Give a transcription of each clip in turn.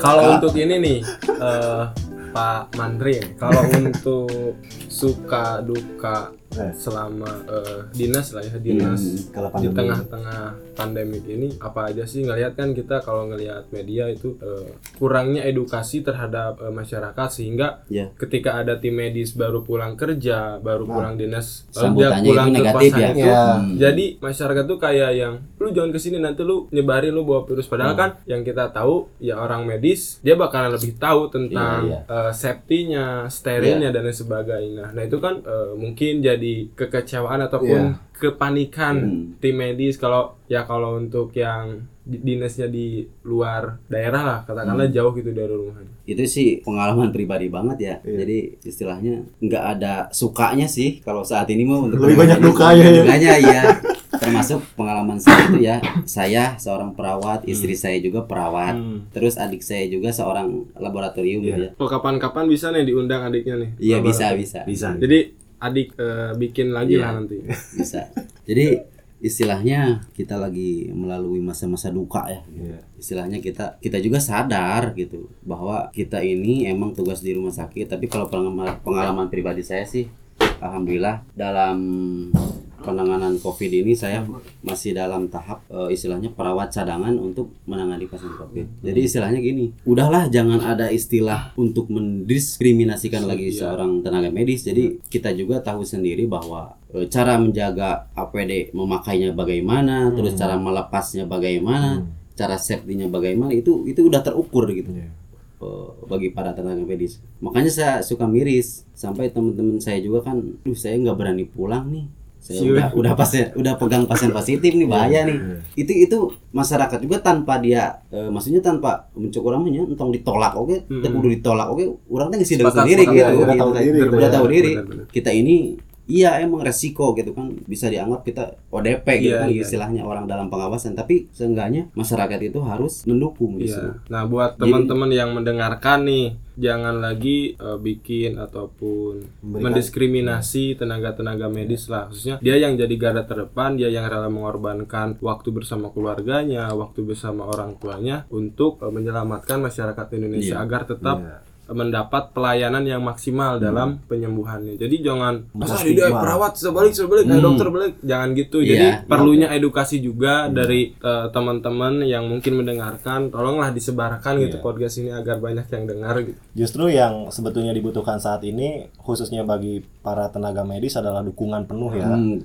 Kalau untuk ini nih eh, Pak Mandrin, kalau untuk suka duka Eh. selama eh, dinas lah ya dinas Hmm, di pandemi. tengah-tengah pandemik ini apa aja sih ngelihat kan kita kalau ngelihat media itu eh, kurangnya edukasi terhadap eh, masyarakat sehingga Ya. ketika ada tim medis baru pulang kerja baru Nah, pulang dinas lalu dia pulang ke kosan ya. itu Ya. Hmm. jadi masyarakat tuh kayak yang lu jangan ke sini nanti lu nyebarin lu bawa virus padahal Hmm. kan yang kita tahu ya orang medis dia bakalan lebih tahu tentang Iya, eh, safety-nya, sterilnya dan lain sebagainya. Nah itu kan eh, mungkin jadi kekecewaan ataupun Iya. kepanikan Hmm. tim medis kalau ya kalau untuk yang di- dinasnya di luar daerah lah katakanlah Hmm. jauh gitu dari rumahnya. itu sih pengalaman pribadi banget ya Iya. jadi istilahnya nggak ada sukanya sih kalau saat ini mau untuk Lebih banyak dukanya ya. dukanya iya termasuk pengalaman saya itu ya saya seorang perawat istri saya juga perawat Hmm. terus adik saya juga seorang laboratorium Iya. ya Oh kapan-kapan bisa nih diundang adiknya nih. iya bisa bisa Bisa. Jadi adik eh, bikin lagi Iya. lah nanti. bisa jadi istilahnya kita lagi melalui masa-masa duka ya Iya. istilahnya kita kita juga sadar gitu bahwa kita ini emang tugas di rumah sakit tapi kalau pengalaman, pengalaman pribadi saya sih alhamdulillah dalam penanganan covid ini saya masih dalam tahap eh, istilahnya perawat cadangan untuk menangani pasien covid jadi istilahnya gini udahlah jangan ada istilah untuk mendiskriminasikan lagi Iya. seorang tenaga medis jadi kita juga tahu sendiri bahwa eh, cara menjaga APD memakainya bagaimana terus cara melepasnya bagaimana cara safety-nya bagaimana itu itu udah terukur gitu Iya. eh, bagi para tenaga medis. Makanya saya suka miris sampai teman-teman saya juga kan, duh saya nggak berani pulang nih. Saya udah udah pasien udah pegang pasien positif nih bahaya nih. Iya. Itu itu masyarakat juga tanpa dia eh, maksudnya tanpa mencukur namanya entong ditolak oke, Mm-mm. mm kudu ditolak oke, orang teh geus Sepakat, sendiri sepakat. gitu. Ya, udah gitu. tahu diri gitu Udah ya. tahu diri. Kita ini Iya emang resiko gitu kan bisa dianggap kita ODP gitu Iya, kan iya. istilahnya orang dalam pengawasan tapi seenggaknya masyarakat itu harus mendukung justru. Iya. Nah, buat teman-teman yang mendengarkan nih, jangan lagi eh, bikin ataupun Memberikan- mendiskriminasi tenaga-tenaga medis lah. Khususnya dia yang jadi garda terdepan, dia yang rela mengorbankan waktu bersama keluarganya, waktu bersama orang tuanya untuk eh, menyelamatkan masyarakat Indonesia Iya. agar tetap Iya. Mendapat pelayanan yang maksimal dalam penyembuhannya. Jadi jangan masa dia perawat sebalik sebalik kayak Hmm. dokter balik jangan gitu. Iya, Jadi iya. perlunya edukasi juga dari eh, teman-teman yang mungkin mendengarkan. Tolonglah disebarkan gitu Iya. podcast ini agar banyak yang dengar gitu. Justru yang sebetulnya dibutuhkan saat ini khususnya bagi para tenaga medis adalah dukungan penuh ya. Hmm.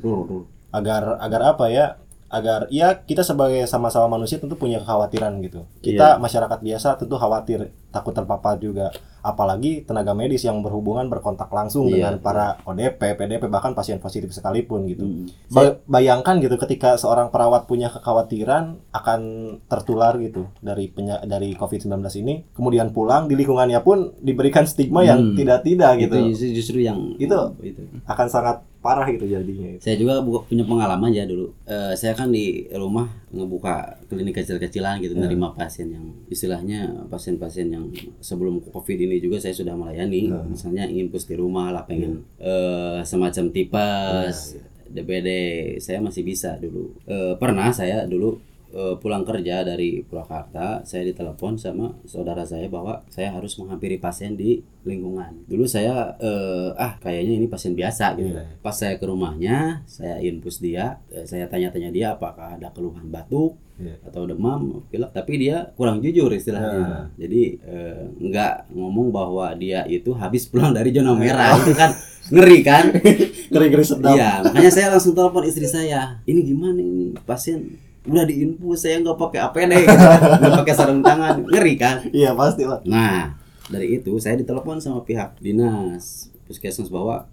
Agar agar apa ya? Agar ya kita sebagai sama-sama manusia tentu punya kekhawatiran gitu. Kita Iya. masyarakat biasa tentu khawatir takut terpapar juga. Apalagi tenaga medis yang berhubungan berkontak langsung Iya. dengan para ODP, PDP bahkan pasien positif sekalipun gitu. Hmm. Ba- bayangkan gitu ketika seorang perawat punya kekhawatiran akan tertular gitu dari penya- dari COVID-19 ini, kemudian pulang di lingkungannya pun diberikan stigma yang Hmm. tidak-tidak gitu. itu justru, justru yang Itu- itu. Akan sangat parah gitu jadinya. Saya juga punya pengalaman ya dulu. Eh, saya kan di rumah ngebuka klinik kecil-kecilan gitu, menerima pasien yang istilahnya pasien-pasien yang sebelum COVID ini juga saya sudah melayani. Hmm. Misalnya ingin pus di rumah lah, pengen eh, semacam tipes, DBD, saya masih bisa dulu. Eh, pernah saya dulu eh, pulang kerja dari Purwakarta, saya ditelepon sama saudara saya bahwa saya harus menghampiri pasien di lingkungan. Dulu saya eh, ah kayaknya ini pasien biasa gitu. Iya. Pas saya ke rumahnya, saya infus dia, eh, saya tanya-tanya dia apakah ada keluhan batuk Iya. atau demam, pilek, tapi dia kurang jujur istilahnya. Jadi eh, nggak ngomong bahwa dia itu habis pulang dari zona merah itu kan ngeri kan? Ngeri-ngeri sedap. Iya, makanya saya langsung telepon istri saya. Ini gimana ini pasien udah diinfus saya nggak pakai APD gitu, nggak pakai sarung tangan, ngeri kan? Iya, pasti lah. Nah, dari itu saya ditelepon sama pihak dinas puskesmas bahwa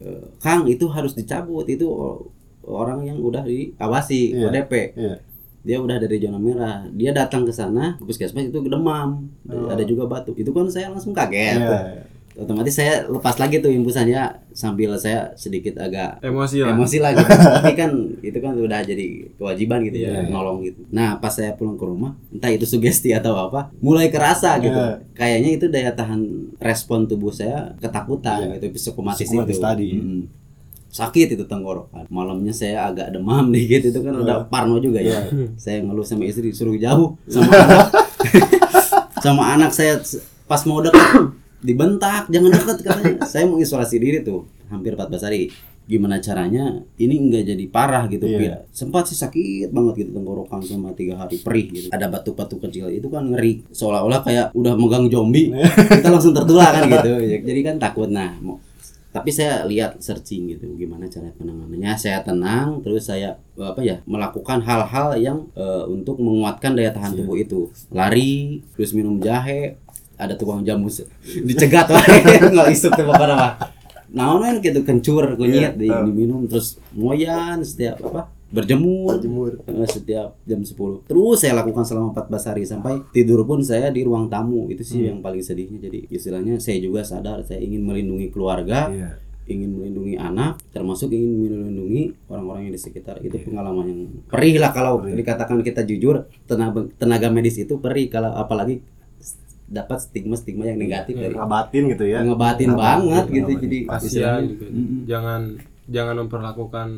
eh, Kang itu harus dicabut itu orang yang udah diawasi Iya. ODP. Iya. Dia udah dari zona merah. Dia datang ke sana ke puskesmas itu demam, Oh. ada juga batuk. Itu kan saya langsung kaget. Iya. Otomatis saya lepas lagi tuh impusannya sambil saya sedikit agak Emosi lah. emosi lagi tapi kan itu kan udah jadi kewajiban gitu ya Iya. nolong gitu nah pas saya pulang ke rumah entah itu sugesti atau apa mulai kerasa gitu Iya. kayaknya itu daya tahan respon tubuh saya ketakutan Iya. gitu psikomatis, Psikomatis itu tadi. Mm. sakit itu tenggorokan malamnya saya agak demam dikit itu kan udah parno juga ya saya ngeluh sama istri suruh jauh sama anak sama anak saya pas mau dekat dibentak jangan dekat katanya. Saya mau isolasi diri tuh hampir 14 hari. Gimana caranya ini enggak jadi parah gitu Iya. Pir. sempat sih sakit banget gitu tenggorokan sama tiga hari perih gitu. Ada batu-batu kecil itu kan ngeri. Seolah-olah kayak udah megang zombie kita langsung tertular kan gitu. Jadi kan takut nah mau tapi saya lihat searching gitu gimana cara penanganannya. Saya tenang terus saya apa ya melakukan hal-hal yang eh, untuk menguatkan daya tahan tubuh itu. Lari terus minum jahe ada tukang jamu dicegat wae nggak isuk pokoknya mah nah kan gitu kencur kunyit di, diminum terus moyan setiap apa berjemur. Berjemur. Eh, setiap jam 10 terus saya lakukan selama 14 hari sampai tidur pun saya di ruang tamu. Itu sih yang paling sedihnya. Jadi istilahnya saya juga sadar saya ingin melindungi keluarga Iya. ingin melindungi anak termasuk ingin melindungi orang-orang yang di sekitar. Itu pengalaman yang perih lah kalau dikatakan kita jujur tenaga tenaga medis itu perih kalau apalagi dapat stigma stigma yang negatif dari Ngabatin gitu ya. ngebatin banget gitu ngebatin. jadi kasihan. Mm-mm. jangan jangan memperlakukan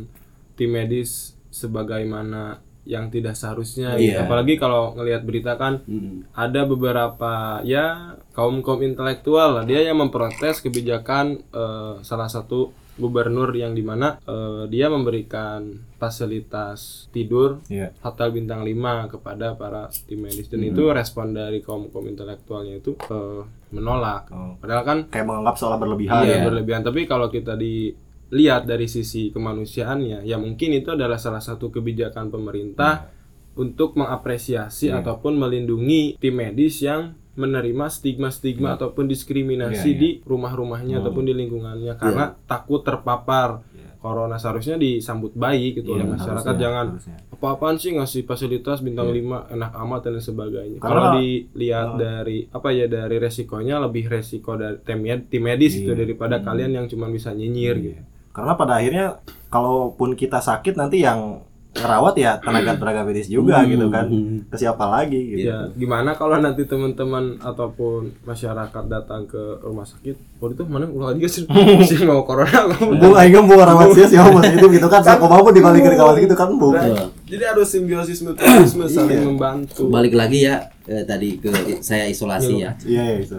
tim medis sebagaimana yang tidak seharusnya gitu. Iya. apalagi kalau ngelihat berita kan Mm-mm. ada beberapa ya kaum kaum intelektual lah dia yang memprotes kebijakan eh, salah satu gubernur yang di mana eh, dia memberikan fasilitas tidur Iya. hotel bintang 5 kepada para tim medis dan itu respon dari kaum kaum intelektualnya itu eh, menolak Oh. padahal kan Kayak menganggap seolah berlebihan iya ya. berlebihan tapi kalau kita dilihat dari sisi kemanusiaannya ya mungkin itu adalah salah satu kebijakan pemerintah untuk mengapresiasi ataupun melindungi tim medis yang menerima stigma-stigma ataupun diskriminasi Iya, iya. di rumah-rumahnya ataupun di lingkungannya karena takut terpapar. Corona seharusnya disambut baik gitu oleh masyarakat. Harusnya, jangan harusnya. apa-apaan sih ngasih fasilitas bintang 5 enak amat dan sebagainya. Karena- Kalau dilihat dari apa ya dari resikonya lebih resiko dari tim, med- tim medis itu daripada kalian yang cuma bisa nyinyir gitu. Karena pada akhirnya kalaupun kita sakit nanti yang ngerawat ya tenaga-tenaga medis juga gitu kan. Ke siapa lagi gitu. Ya, gimana kalau nanti teman-teman ataupun masyarakat datang ke rumah sakit, oh itu mana ulah juga sih sih mau corona. Bu aing mau rawat sih sih mas itu gitu kan saya mau dibalik ke kawan gitu kan bu. Betul. Jadi harus simbiosis mutualisme saling membantu. balik lagi ya eh, tadi ke saya isolasi ya Iya iya itu.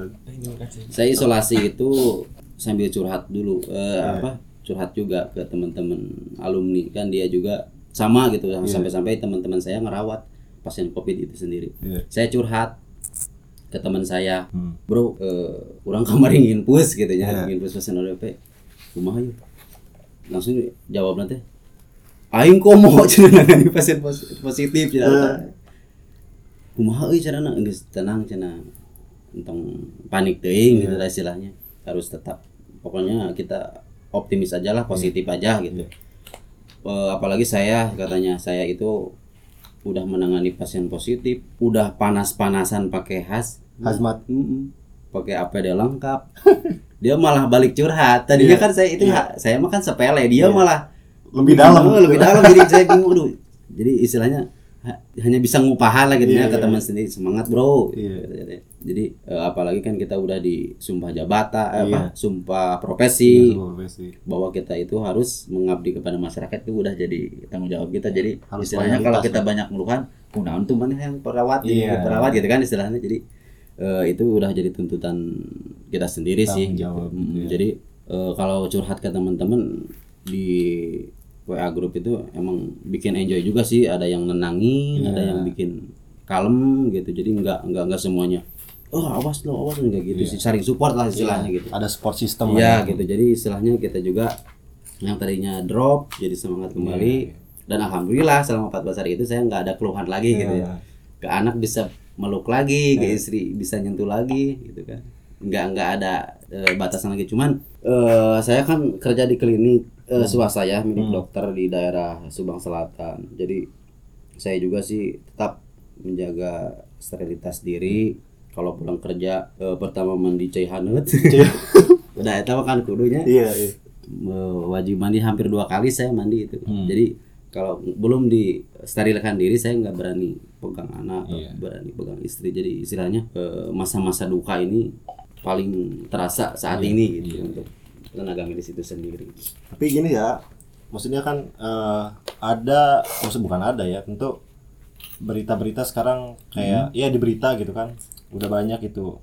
saya isolasi itu sambil curhat dulu eh, apa curhat juga ke teman-teman alumni kan dia juga sama gitu sampai-sampai teman-teman saya ngerawat pasien covid itu sendiri. Iya. saya curhat ke teman saya Hmm. bro eh, orang kamar ingin pus gitu ya Iya. ingin pus pasien ODP kumaha yuk langsung jawab nanti aing komo cenah pasien pos- positif cenah kumaha euy carana. Geus tenang cenah entong panik teuing gitu lah istilahnya. Harus tetap pokoknya kita optimis aja lah positif aja gitu. Eh, apalagi saya katanya. Saya itu udah menangani pasien positif udah panas-panasan pakai has Hazmat. Mm-mm. pakai APD lengkap. Dia malah balik curhat. Tadinya kan saya itu ha- saya mah kan sepele dia malah Lebih dalam. Oh, lebih dalam. Jadi saya bingung aduh jadi istilahnya hanya bisa ngupahan lah gitu ya Iya, ke iya. teman sendiri semangat bro Iya. jadi eh, apalagi kan kita udah di sumpah jabatan Iya. apa sumpah profesi Profesi. bahwa kita itu harus mengabdi kepada masyarakat itu udah jadi tanggung jawab kita jadi Harus istilahnya kalau kita banyak meluhan kunaon tuh mana yang perawat Iya. jadi perawat gitu kan istilahnya jadi eh, itu udah jadi tuntutan kita sendiri sih Tanggung jawab, Mm, iya. jadi eh, kalau curhat ke teman-teman di WA grup itu emang bikin enjoy juga sih ada yang nenangin ada Iya. yang bikin kalem gitu jadi nggak nggak nggak semuanya oh awas lo awas lo, nggak gitu Iya. sih saling support lah istilahnya gitu Ada support system Iya lah. gitu. Jadi istilahnya kita juga yang tadinya drop jadi semangat kembali dan alhamdulillah selama 14 hari itu saya nggak ada keluhan lagi gitu ya. Ke anak bisa meluk lagi, ke istri bisa nyentuh lagi gitu kan. Nggak nggak ada eh, batasan lagi. Cuman eh, saya kan kerja di klinik eh, swasta ya milik dokter di daerah Subang Selatan. Jadi saya juga sih tetap menjaga sterilitas diri. Kalau pulang kerja eh, pertama mandi cai haneut udah itu kan kudunya. Iya iya. wajib mandi hampir dua kali saya mandi itu. Jadi kalau belum di sterilkan diri saya nggak berani pegang anak atau berani pegang istri. Jadi istilahnya eh, masa-masa duka ini paling terasa saat ini gitu untuk tenaga medis itu sendiri Tapi gini ya, maksudnya kan eh, ada, maksud bukan ada ya, tentu berita-berita sekarang kayak ya di berita gitu kan, udah banyak itu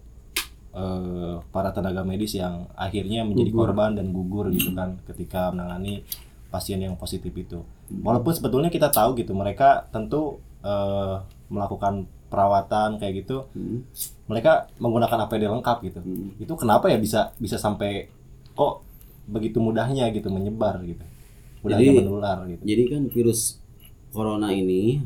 eh, para tenaga medis yang akhirnya menjadi korban dan gugur gitu kan ketika menangani pasien yang positif itu. Walaupun sebetulnya kita tahu gitu mereka tentu eh, melakukan perawatan kayak gitu, Hmm. mereka menggunakan APD lengkap gitu. Hmm. Itu kenapa ya bisa bisa sampai kok begitu mudahnya gitu menyebar gitu. Mudahnya Jadi- menular gitu. Jadi kan virus corona ini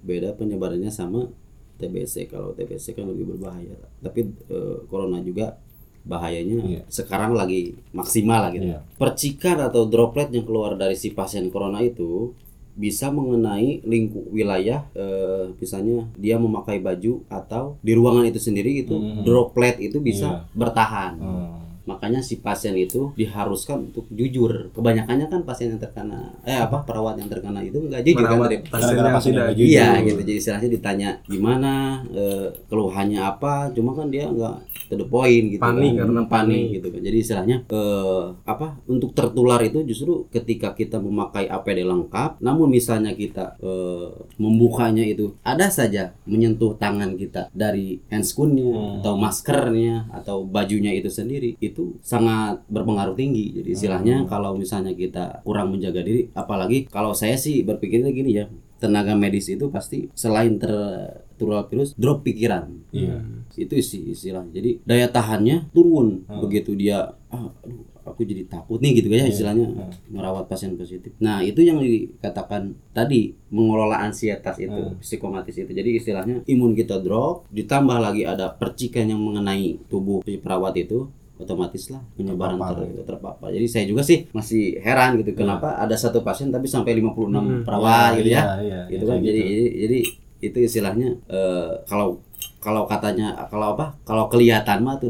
beda penyebarannya sama TBC. Kalau TBC kan lebih berbahaya. Tapi eh, corona juga bahayanya Iya. sekarang lagi maksimal lah gitu. Iya. Percikan atau droplet yang keluar dari si pasien corona itu bisa mengenai lingkup wilayah eh, misalnya dia memakai baju atau di ruangan itu sendiri itu Mhm. droplet itu bisa bertahan Hmm. Makanya si pasien itu diharuskan untuk jujur kebanyakannya kan pasien yang terkena eh apa perawat yang terkena itu nggak jujur kan merawat dari pasien yang pasien tidak yang jujur. iya gitu jadi istilahnya ditanya gimana eh, keluhannya apa cuma kan dia nggak to the point gitu Panik, kan. karena panik panik. gitu kan jadi istilahnya eh, apa untuk tertular itu justru ketika kita memakai APD lengkap namun misalnya kita eh, membukanya itu ada saja menyentuh tangan kita dari handscoonnya Hmm. atau maskernya atau bajunya itu sendiri itu sangat berpengaruh tinggi jadi istilahnya Hmm. kalau misalnya kita kurang menjaga diri apalagi kalau saya sih berpikirnya gini ya tenaga medis itu pasti selain tertular virus drop pikiran Iya. itu isi istilah jadi daya tahannya turun Hmm. begitu dia ah, aduh aku jadi takut nih gitu ya Iya. istilahnya Hmm. merawat pasien positif nah itu yang dikatakan tadi mengelola ansietas itu Hmm. psikomatis itu jadi istilahnya imun kita drop ditambah lagi ada percikan yang mengenai tubuh perawat itu otomatis lah penyebaran Terpapar. ter- terpapar. Jadi saya juga sih masih heran gitu kenapa ada satu pasien tapi sampai 56 Hmm. perawat gitu ya Iya, iya, gitu iya, kan kayak jadi, gitu. jadi jadi itu istilahnya eh, kalau kalau katanya kalau apa kalau kelihatan mah tuh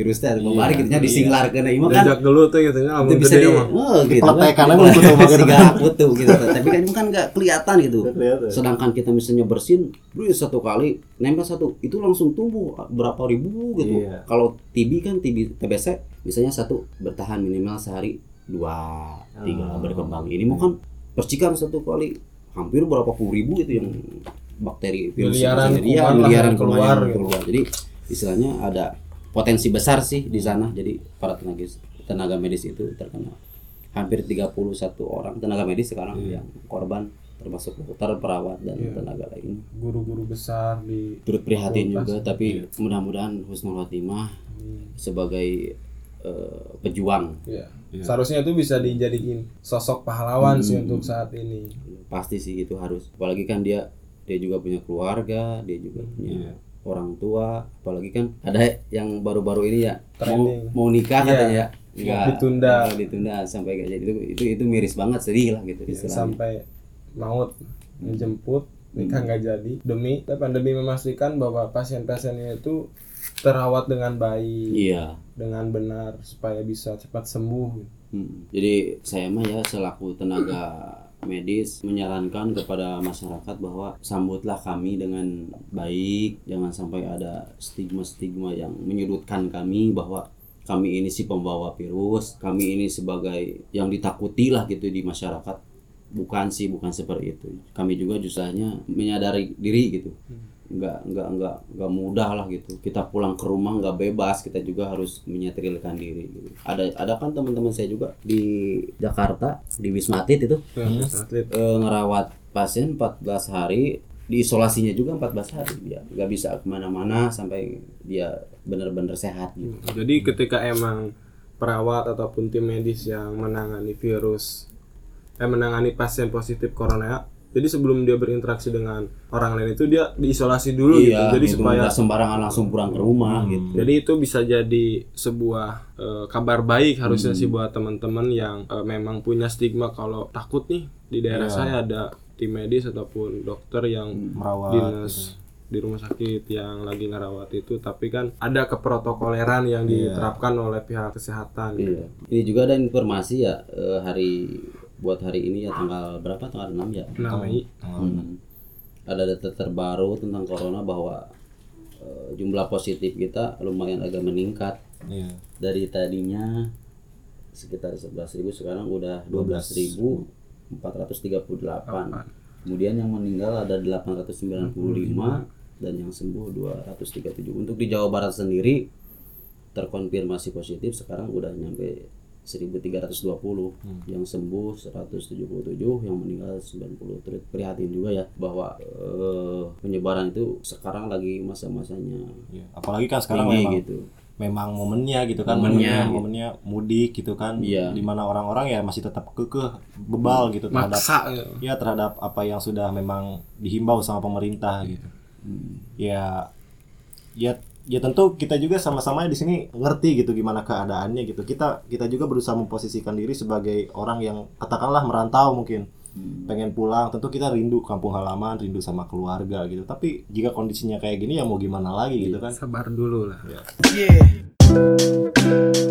udah virusnya ada kemarin Iya, gitu nya iya. disinglar kena imah kan Jajak dulu tuh gitu ya, itu amun bisa di mah. oh, gitu kan belum tuh, Bang. Sigap putu gitu tapi kan itu kan nggak kelihatan gitu sedangkan kita misalnya bersin terus satu kali nempel satu itu langsung tumbuh berapa ribu gitu Iya. kalau TB kan TB TBC misalnya satu bertahan minimal sehari dua tiga Oh. berkembang ini mau kan percikan satu kali hampir berapa puluh ribu itu yang bakteri virus Miliaran kuman lah miliaran kuman keluar yang gitu. keluar jadi istilahnya ada potensi besar sih di sana jadi para tenaga tenaga medis itu terkena hampir 31 orang tenaga medis sekarang Iya. yang korban termasuk dokter perawat dan Iya. tenaga lain Guru-guru besar di turut prihatin juga tapi mudah-mudahan husnul khotimah sebagai eh, pejuang ya. Iya. Seharusnya itu bisa dijadiin sosok pahlawan sih Hmm. untuk saat ini. pasti sih itu harus apalagi kan dia dia juga punya keluarga dia juga punya Iya. Orang tua apalagi kan ada yang baru-baru ini ya mau, Trending. mau nikah Iya. katanya ya Nggak- Ditunda. ditunda sampai kayak jadi itu itu itu miris banget sedih lah gitu Ya, sampai maut menjemput nikah nggak jadi demi pandemi memastikan bahwa pasien-pasiennya itu terawat dengan baik iya dengan benar supaya bisa cepat sembuh Hmm. Jadi saya mah ya selaku tenaga medis menyarankan kepada masyarakat bahwa sambutlah kami dengan baik, jangan sampai ada stigma-stigma yang menyudutkan kami bahwa kami ini si pembawa virus, kami ini sebagai yang ditakuti lah gitu di masyarakat. Bukan sih, bukan seperti itu. Kami juga justanya menyadari diri gitu. Nggak, nggak, nggak, nggak mudah lah gitu. Kita pulang ke rumah nggak bebas, kita juga harus menyetrilkan diri. Gitu. Ada, ada kan teman-teman saya juga di Jakarta di Wisma Atlet itu Hmm. atlet eh, ngerawat pasien 14 hari diisolasinya juga 14 hari dia nggak bisa ke mana-mana sampai dia benar-benar sehat gitu. jadi ketika emang perawat ataupun tim medis yang menangani virus eh menangani pasien positif corona jadi sebelum dia berinteraksi dengan orang lain itu dia diisolasi dulu gitu jadi gitu, supaya nggak sembarangan langsung pulang ke rumah Hmm. gitu. Jadi itu bisa jadi sebuah eh, kabar baik harusnya Hmm. sih buat teman-teman yang eh, memang punya stigma kalau takut nih di daerah Iya. saya ada tim medis ataupun dokter yang merawat dinas di rumah sakit yang lagi ngerawat itu tapi kan ada keprotokoleran yang Iya. diterapkan oleh pihak kesehatan. Iya. Ini juga ada informasi ya eh, hari buat hari ini ya tanggal berapa tanggal 6 ya. Nah, Mei, Hmm. Ada data terbaru tentang corona bahwa eh, jumlah positif kita lumayan agak meningkat Iya. dari tadinya sekitar 11.000 sekarang udah 12.438. Kemudian yang meninggal ada 895, dan yang sembuh 237. Untuk di Jawa Barat sendiri terkonfirmasi positif sekarang udah nyampe 1320 yang sembuh 177 yang meninggal 90 Turut prihatin juga ya bahwa eh, penyebaran itu sekarang lagi masa-masanya Ya, apalagi kan sekarang tinggi memang gitu memang momennya gitu kan Momennya, momennya, gitu. momennya mudik gitu kan Iya. di mana orang-orang ya masih tetap kekeh bebal gitu terhadap maksa ya. ya terhadap apa yang sudah memang dihimbau sama pemerintah gitu ya ya ya tentu kita juga sama-sama di sini ngerti gitu gimana keadaannya gitu. Kita kita juga berusaha memposisikan diri sebagai orang yang katakanlah merantau mungkin. Pengen pulang tentu kita rindu kampung halaman rindu sama keluarga gitu. Tapi jika kondisinya kayak gini ya mau gimana lagi gitu kan? Sabar dulu lah. Ya. Yeah.